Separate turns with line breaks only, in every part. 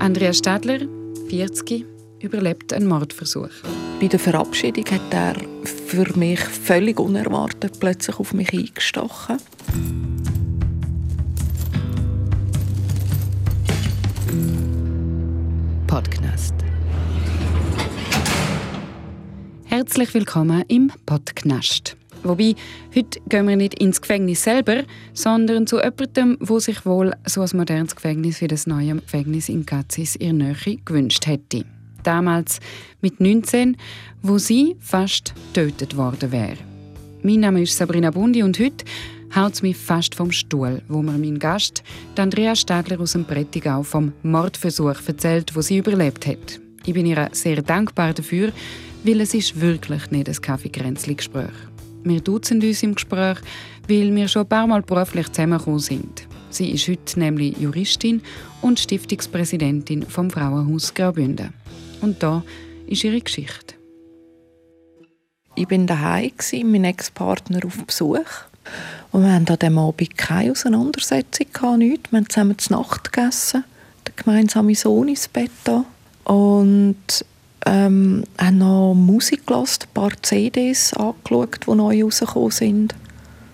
Andrea Stadler, 40, überlebt einen Mordversuch.
Bei der Verabschiedung hat er für mich völlig unerwartet plötzlich auf mich eingestochen.
Podcast. Herzlich willkommen im Podcast. Wobei, heute gehen wir nicht ins Gefängnis selber, sondern zu jemandem, wo sich wohl so ein modernes Gefängnis wie das neue Gefängnis in Gazis in Nähe gewünscht hätte. Damals mit 19, wo sie fast getötet worden wäre. Mein Name ist Sabrina Bundi und heute haut es mich fast vom Stuhl, wo mir mein Gast, Andrea Stadler aus dem Prättigau, vom Mordversuch erzählt, wo sie überlebt hat. Ich bin ihr sehr dankbar dafür, weil es ist wirklich nicht ein Kaffeekränzli-Gespräch. Wir duzen uns im Gespräch, weil wir schon ein paar Mal beruflich zusammengekommen sind. Sie ist heute nämlich Juristin und Stiftungspräsidentin vom Frauenhaus Graubünden. Und da ist ihre Geschichte.
Ich bin daheim mein Ex-Partner auf Besuch. Und wir hatten an diesem Abend keine Auseinandersetzung, nichts. Wir haben zusammen zur Nacht gegessen, der gemeinsame Sohn ins Bett. Und ähm, haben noch Musik gelassen, ein paar CDs angeschaut, die neu rausgekommen sind.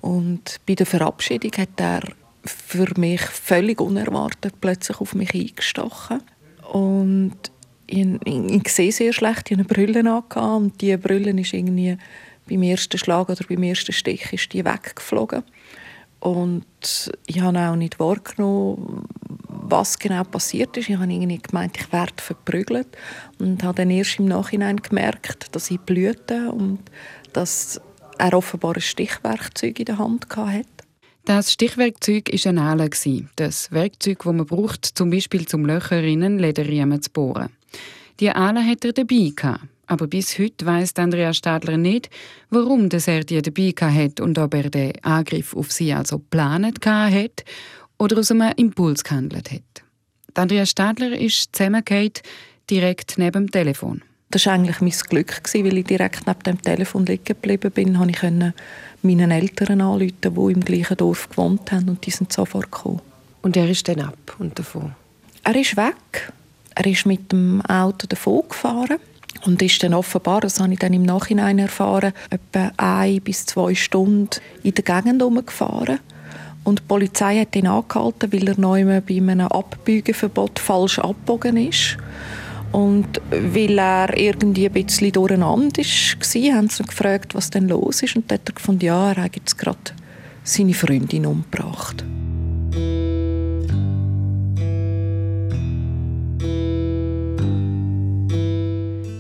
Und bei der Verabschiedung hat er für mich völlig unerwartet plötzlich auf mich eingestochen. Und ich, ich, ich sehe sehr schlecht, ich hatte eine Brille an und diese Brille ist irgendwie beim ersten Schlag oder beim ersten Stich ist die weggeflogen. Und ich habe auch nicht wahrgenommen, was genau passiert ist. Ich habe irgendwie gemeint, ich werde verprügelt und habe dann erst im Nachhinein gemerkt, dass ich blühte und dass er offenbar ein Stichwerkzeug in der Hand hatte.
Das Stichwerkzeug war ein Aale. Das Werkzeug, das man braucht, zum Beispiel zum Löcher in einen Lederriemen zu bohren. Die Aale hat er dabei. Aber bis heute weiss Andrea Stadler nicht, warum er die dabei hat und ob er den Angriff auf sie also geplant hat oder aus einem Impuls gehandelt hat. Andrea Stadler ist zusammengefallen, direkt neben dem Telefon.
Das war eigentlich mein Glück, weil ich direkt neben dem Telefon liegen geblieben bin. konnte ich meinen Eltern anrufen, die im gleichen Dorf gewohnt haben und die sind sofort gekommen.
Und er ist dann ab und davon?
Er ist weg. Er ist mit dem Auto davon gefahren und ist dann offenbar, das habe ich dann im Nachhinein erfahren, etwa ein bis zwei Stunden in der Gegend herumgefahren. Und die Polizei hat ihn angehalten, weil er neu bei einem Abbiegeverbot falsch abgebogen ist. Und weil er irgendwie ein bisschen durcheinander war, haben sie ihn gefragt, was denn los ist. Und dann hat er gefunden, ja, er hat jetzt gerade seine Freundin umgebracht.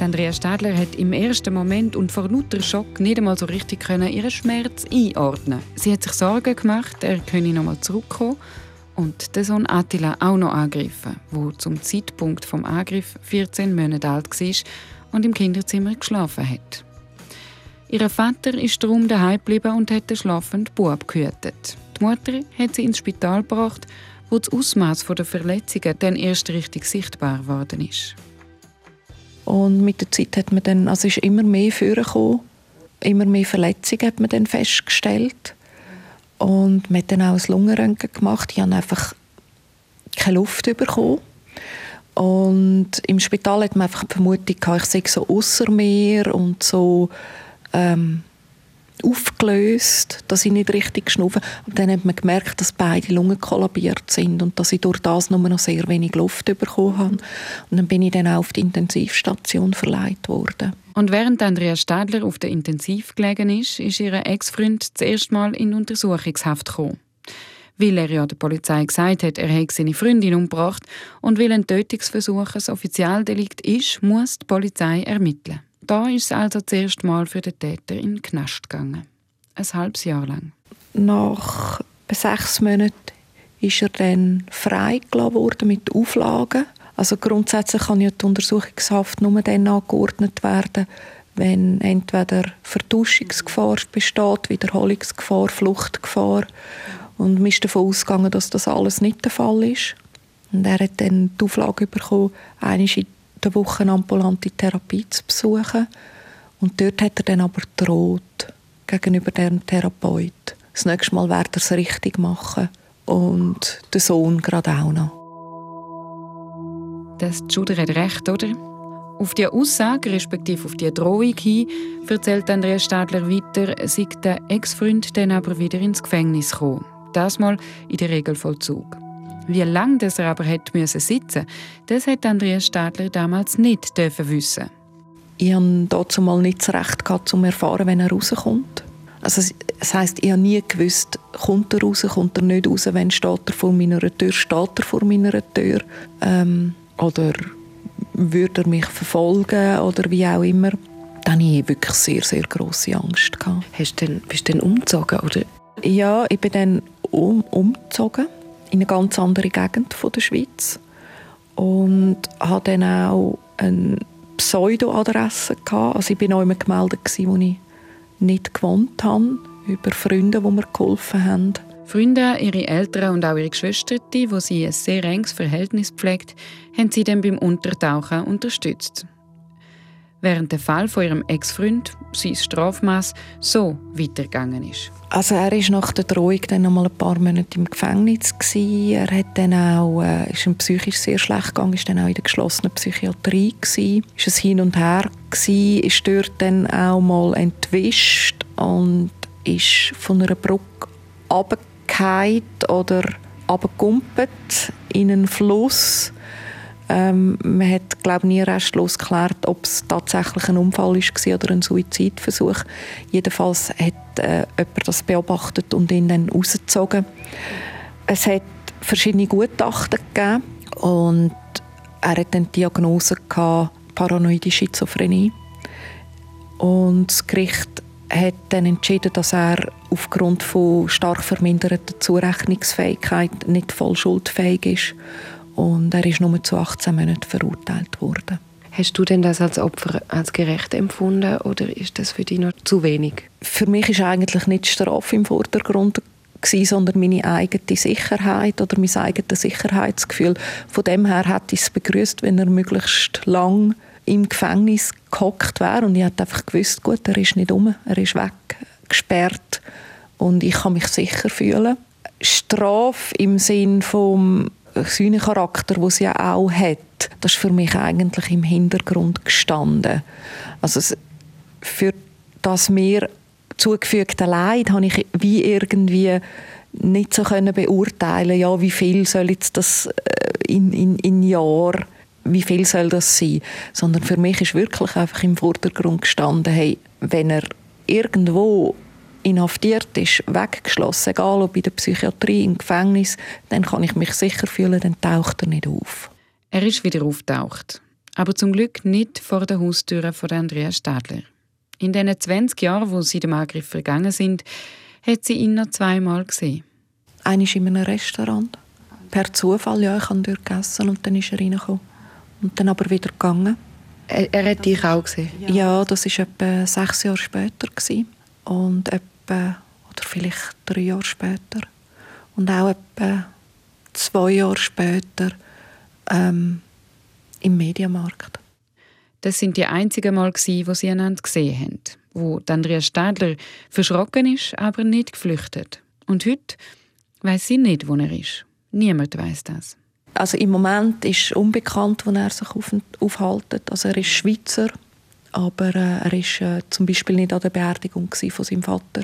Andrea Stadler hat im ersten Moment und vor lauter Schock nicht einmal so richtig können ihren Schmerz einordnen. Sie hat sich Sorgen gemacht, er könne noch mal zurückkommen und den Sohn Attila auch noch angegriffen, wo zum Zeitpunkt vom Angriff 14 Monate alt war und im Kinderzimmer geschlafen hat. Ihr Vater ist darum daheim geblieben und hat den schlafenden Bub gehütet. Die Mutter hat sie ins Spital gebracht, wo das Ausmaß der Verletzungen dann erst richtig sichtbar geworden ist.
Und mit der Zeit hat man dann, also ist immer mehr vorgekommen, immer mehr Verletzungen hat man dann festgestellt. Und man hat dann auch ein Lungenröntgen gemacht. Ich habe einfach keine Luft bekommen. Und im Spital hat man einfach die Vermutung gehabt, ich sei so außer mir und so ähm, aufgelöst, dass ich nicht richtig schnaufe. Und dann hat man gemerkt, dass beide Lungen kollabiert sind und dass ich durch das nur noch sehr wenig Luft bekommen habe. Und dann bin ich dann auch auf die Intensivstation verleiht worden.
Und während Andrea Stadler auf der Intensiv gelegen ist, ist ihr Ex-Freund zuerst mal in Untersuchungshaft gekommen. Weil er ja der Polizei gesagt hat, er hätte seine Freundin umgebracht und weil ein Tötungsversuch ein Offizialdelikt ist, muss die Polizei ermitteln. Da ist es also zuerst mal für den Täter in den Knast gegangen. Ein halbes Jahr lang.
Nach sechs Monaten ist er dann freigelassen worden mit Auflagen. Also grundsätzlich kann ja die Untersuchungshaft nur dann angeordnet werden, wenn entweder Vertuschungsgefahr besteht, Wiederholungsgefahr, Fluchtgefahr. Und man ist davon ausgegangen, dass das alles nicht der Fall ist. Und er hat dann die Auflage bekommen, einmal in der Woche ambulante Therapie zu besuchen. Und dort hat er dann aber droht gegenüber dem Therapeut. Das nächste Mal wird er es richtig machen. Und der Sohn gerade auch noch.
Das Juder hat recht, oder? Auf die Aussage, respektive auf die Drohung hin, erzählt Andreas Stadler weiter, sei der Ex-Freund dann aber wieder ins Gefängnis gekommen. Das mal in der Regelvollzug. Wie lange das er aber hätte müssen sitzen, das hat Andreas Stadler damals nicht dürfen wissen.
Ich hatte dazu mal nicht das Recht gehabt, um zu erfahren, wenn er rauskommt. Also das heisst, ich habe nie gewusst, kommt er raus, kommt er nicht raus, wenn steht er vor meiner Tür, steht er vor meiner Tür. Ähm, oder würde er mich verfolgen oder wie auch immer. Dann hatte ich wirklich sehr, sehr grosse Angst. Gehabt.
Hast du denn, bist du denn umgezogen? Oder?
Ja, ich bin dann um, umgezogen in eine ganz andere Gegend von der Schweiz und hatte dann auch eine Pseudo-Adresse. Also ich war auch immer gemeldet, wo ich nicht gewohnt habe, über Freunde, die mir geholfen haben.
Freunde, ihre Eltern und auch ihre Geschwister, die sie ein sehr enges Verhältnis pflegt, haben sie dann beim Untertauchen unterstützt. Während der Fall von ihrem Ex-Freund sein Strafmaß so weitergegangen ist.
Also er ist nach der Drohung dann noch mal ein paar Monate im Gefängnis gewesen. Er hat dann auch, äh, ist ihm psychisch sehr schlecht gegangen, ist dann auch in der geschlossenen Psychiatrie gewesen. Ist es hin und her gewesen, ist dort dann auch mal entwischt und ist von einer Brücke runtergefallen oder abgekumpelt in einen Fluss. Ähm, man hat glaube nie restlos geklärt, ob es tatsächlich ein Unfall war oder ein Suizidversuch. Jedenfalls hat äh, jemand das beobachtet und ihn dann rausgezogen. Es hat verschiedene Gutachten gegeben und er hat dann die Diagnose gehabt, paranoide Schizophrenie. Und das Gericht hat dann entschieden, dass er aufgrund von stark verminderter Zurechnungsfähigkeit nicht voll schuldfähig ist. Und er ist nur zu 18 Monaten verurteilt worden.
Hast du denn das als Opfer als gerecht empfunden oder ist das für dich noch zu wenig?
Für mich ist eigentlich nicht Strafe im Vordergrund sondern meine eigene Sicherheit oder mein eigenes Sicherheitsgefühl. Von dem her hätte ich es begrüßt, wenn er möglichst lang im Gefängnis gehockt wäre und ich hätte einfach gewusst, gut, er ist nicht um, er ist weggesperrt und ich kann mich sicher fühlen. Strafe im Sinn vom Charakter, wo sie ja auch hat, das ist für mich eigentlich im Hintergrund gestanden. Also für das mir zugefügte Leid habe ich wie irgendwie nicht so können beurteilen, ja, wie viel soll jetzt das äh, in, in, in Jahr wie viel soll das sein, sondern für mich ist wirklich einfach im Vordergrund gestanden, hey, wenn er irgendwo inhaftiert ist, weggeschlossen, egal ob in der Psychiatrie, im Gefängnis, dann kann ich mich sicher fühlen, dann taucht er nicht auf.
Er ist wieder auftaucht, aber zum Glück nicht vor der Haustür von Andreas Stadler. In den 20 Jahren, wo sie dem Angriff vergangen sind, hat sie ihn noch zweimal gesehen.
Einmal in einem Restaurant. Per Zufall, ja, ich habe dort gegessen und dann ist er reingekommen und dann aber wieder gegangen.
Er, er hat dich auch gesehen?
Ja, das war etwa sechs Jahre später. Gewesen. Und etwa, oder vielleicht drei Jahre später. Und auch etwa zwei Jahre später ähm, im Mediamarkt.
Das sind die einzigen Mal, wo sie einander gesehen haben. Wo Andrea Stadler verschrocken ist, aber nicht geflüchtet. Und heute weiß sie nicht, wo er ist. Niemand weiß das.
Also im Moment ist unbekannt, wo er sich auf, aufhält. Also er ist Schweizer, aber äh, er ist äh, zum Beispiel nicht an der Beerdigung von seinem Vater,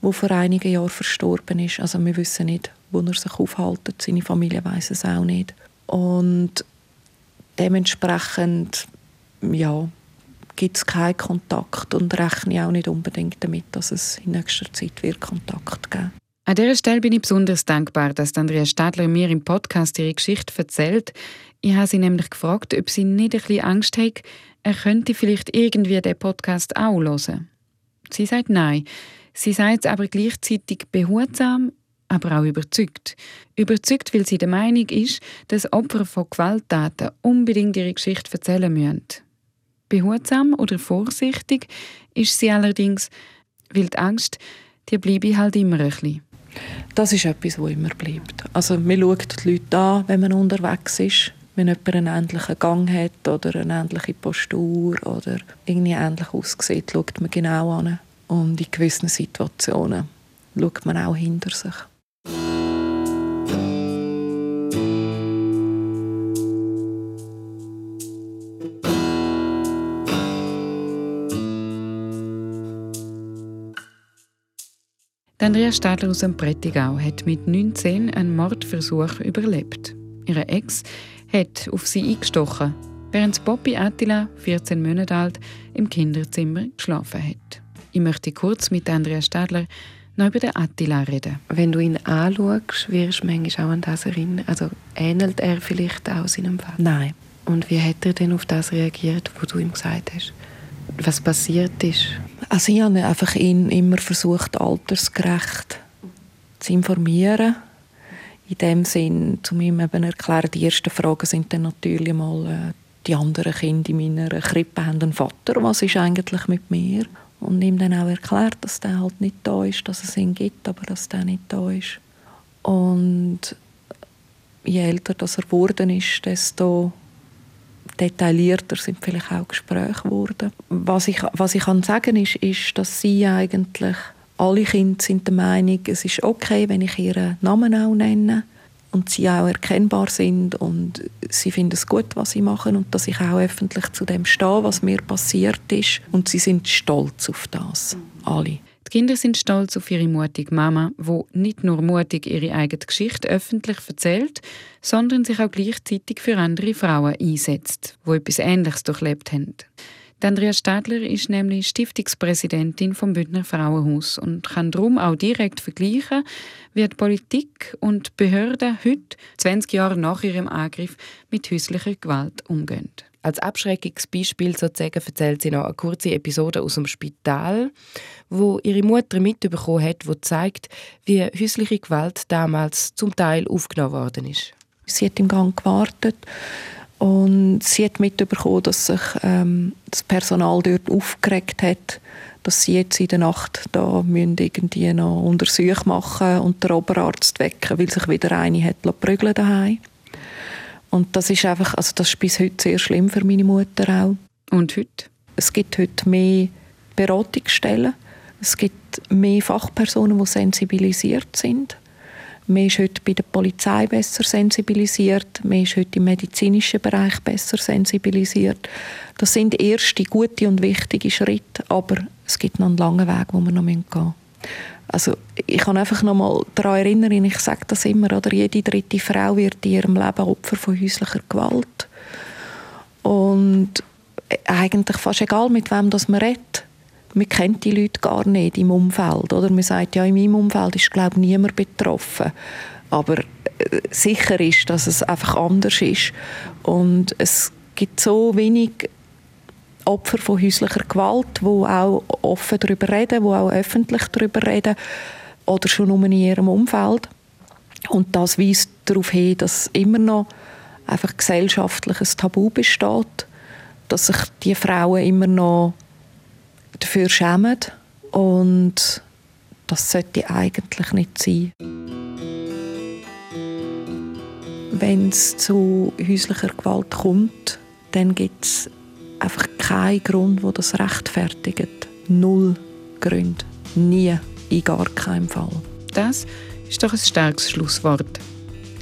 wo vor einigen Jahren verstorben ist. Also wir wissen nicht, wo er sich aufhält. Seine Familie weiß es auch nicht. Und dementsprechend, ja, gibt es keinen Kontakt und rechne auch nicht unbedingt damit, dass es in nächster Zeit wird Kontakt geben
an dieser Stelle bin ich besonders dankbar, dass Andrea Stadler mir im Podcast ihre Geschichte erzählt. Ich habe sie nämlich gefragt, ob sie nicht ein bisschen Angst hat, er könnte vielleicht irgendwie den Podcast auch hören. Sie sagt nein. Sie sagt es aber gleichzeitig behutsam, aber auch überzeugt. Überzeugt, weil sie der Meinung ist, dass Opfer von Gewalttaten unbedingt ihre Geschichte erzählen müssen. Behutsam oder vorsichtig ist sie allerdings, weil die Angst, die bleibe halt immer ein bisschen.
Das ist etwas, das immer bleibt. Also man schaut die Leute an, wenn man unterwegs ist wenn jemand einen ähnlichen Gang hat oder eine ähnliche Postur oder irgendwie ähnlich aussieht, schaut man genau an. Und in gewissen Situationen schaut man auch hinter sich.
Andrea Stadler aus dem Prättigau hat mit 19 einen Mordversuch überlebt. Ihre Ex hat auf sie eingestochen, während Poppy Attila, 14 Monate alt, im Kinderzimmer geschlafen hat. Ich möchte kurz mit Andrea Stadler noch über den Attila reden.
Wenn du ihn anschaust, wirst du manchmal auch an das erinnern. Also ähnelt er vielleicht auch seinem Vater?
Nein.
Und wie hat er denn auf das reagiert, was du ihm gesagt hast? Was passiert ist?
Also ich habe einfach ihn immer versucht, altersgerecht zu informieren. In dem Sinn, zu ihm eben erklären, die ersten Fragen sind dann natürlich mal, äh, die anderen Kinder in meiner Krippe haben einen Vater, was ist eigentlich mit mir? Und ihm dann auch erklärt, dass der halt nicht da ist, dass es ihn gibt, aber dass der nicht da ist. Und je älter das er geworden ist, desto detaillierter sind vielleicht auch Gespräche geworden. Was ich, was ich kann sagen ist, ist, dass sie eigentlich, alle Kinder sind der Meinung, es ist okay, wenn ich ihren Namen auch nenne und sie auch erkennbar sind und sie finden es gut, was sie machen und dass ich auch öffentlich zu dem stehe, was mir passiert ist und sie sind stolz auf das, alle.
Die Kinder sind stolz auf ihre mutige Mama, wo nicht nur mutig ihre eigene Geschichte öffentlich erzählt, sondern sich auch gleichzeitig für andere Frauen einsetzt, wo etwas Ähnliches durchlebt haben. Die Andrea Stadler ist nämlich Stiftungspräsidentin vom Bündner Frauenhaus und kann darum auch direkt vergleichen, wie die Politik und die Behörden heute, 20 Jahre nach ihrem Angriff, mit häuslicher Gewalt umgehen.
Als Abschreckungsbeispiel sozusagen erzählt sie noch eine kurze Episode aus dem Spital, wo ihre Mutter mitbekommen hat, wo zeigt, wie häusliche Gewalt damals zum Teil aufgenommen worden ist.
Sie hat im Gang gewartet und sie hat mitbekommen, dass sich ähm, das Personal dort aufgeregt hat, dass sie jetzt in der Nacht da müssen irgendwie noch Untersuchungen machen und den Oberarzt wecken, weil sich wieder eine hat prügeln daheim. Und das ist einfach, also das ist bis heute sehr schlimm für meine Mutter auch.
Und heute?
Es gibt heute mehr Beratungsstellen. Es gibt mehr Fachpersonen, die sensibilisiert sind. Man ist heute bei der Polizei besser sensibilisiert. Man ist heute im medizinischen Bereich besser sensibilisiert. Das sind erste gute und wichtige Schritte, aber es gibt noch einen langen Weg, wo wir noch gehen müssen. Also ich kann einfach noch mal daran erinnern, ich sage das immer, oder jede dritte Frau wird in ihrem Leben Opfer von häuslicher Gewalt. Und eigentlich fast egal, mit wem das man redet, man kennt die Leute gar nicht im Umfeld. Oder? Man sagt, ja, in meinem Umfeld ist glaube ich, niemand betroffen. Aber äh, sicher ist, dass es einfach anders ist. Und es gibt so wenig Opfer von häuslicher Gewalt, die auch offen darüber reden, die auch öffentlich darüber reden oder schon nur in ihrem Umfeld. Und das weist darauf hin, dass immer noch einfach gesellschaftliches Tabu besteht, dass sich die Frauen immer noch dafür schämen und das sollte eigentlich nicht sein. Wenn es zu häuslicher Gewalt kommt, dann gibt es einfach keinen Grund, der das rechtfertigt. Null Gründe. Nie. In gar keinem Fall.
Das ist doch ein starkes Schlusswort.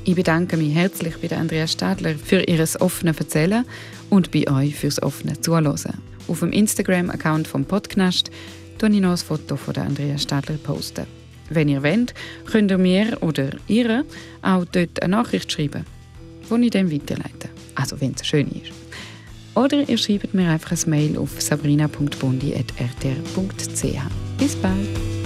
Ich bedanke mich herzlich bei Andrea Stadler für ihr offenes Erzählen und bei euch fürs offene Zuhören. Auf dem Instagram-Account vom Podcast tue ich noch ein Foto von der Andrea Stadler posten. Wenn ihr wollt, könnt ihr mir oder ihr auch dort eine Nachricht schreiben, die ich dann weiterleite. Also wenn es schön ist. Oder ihr schreibt mir einfach ein Mail auf sabrina.bondi.rtr.ch. Bis bald!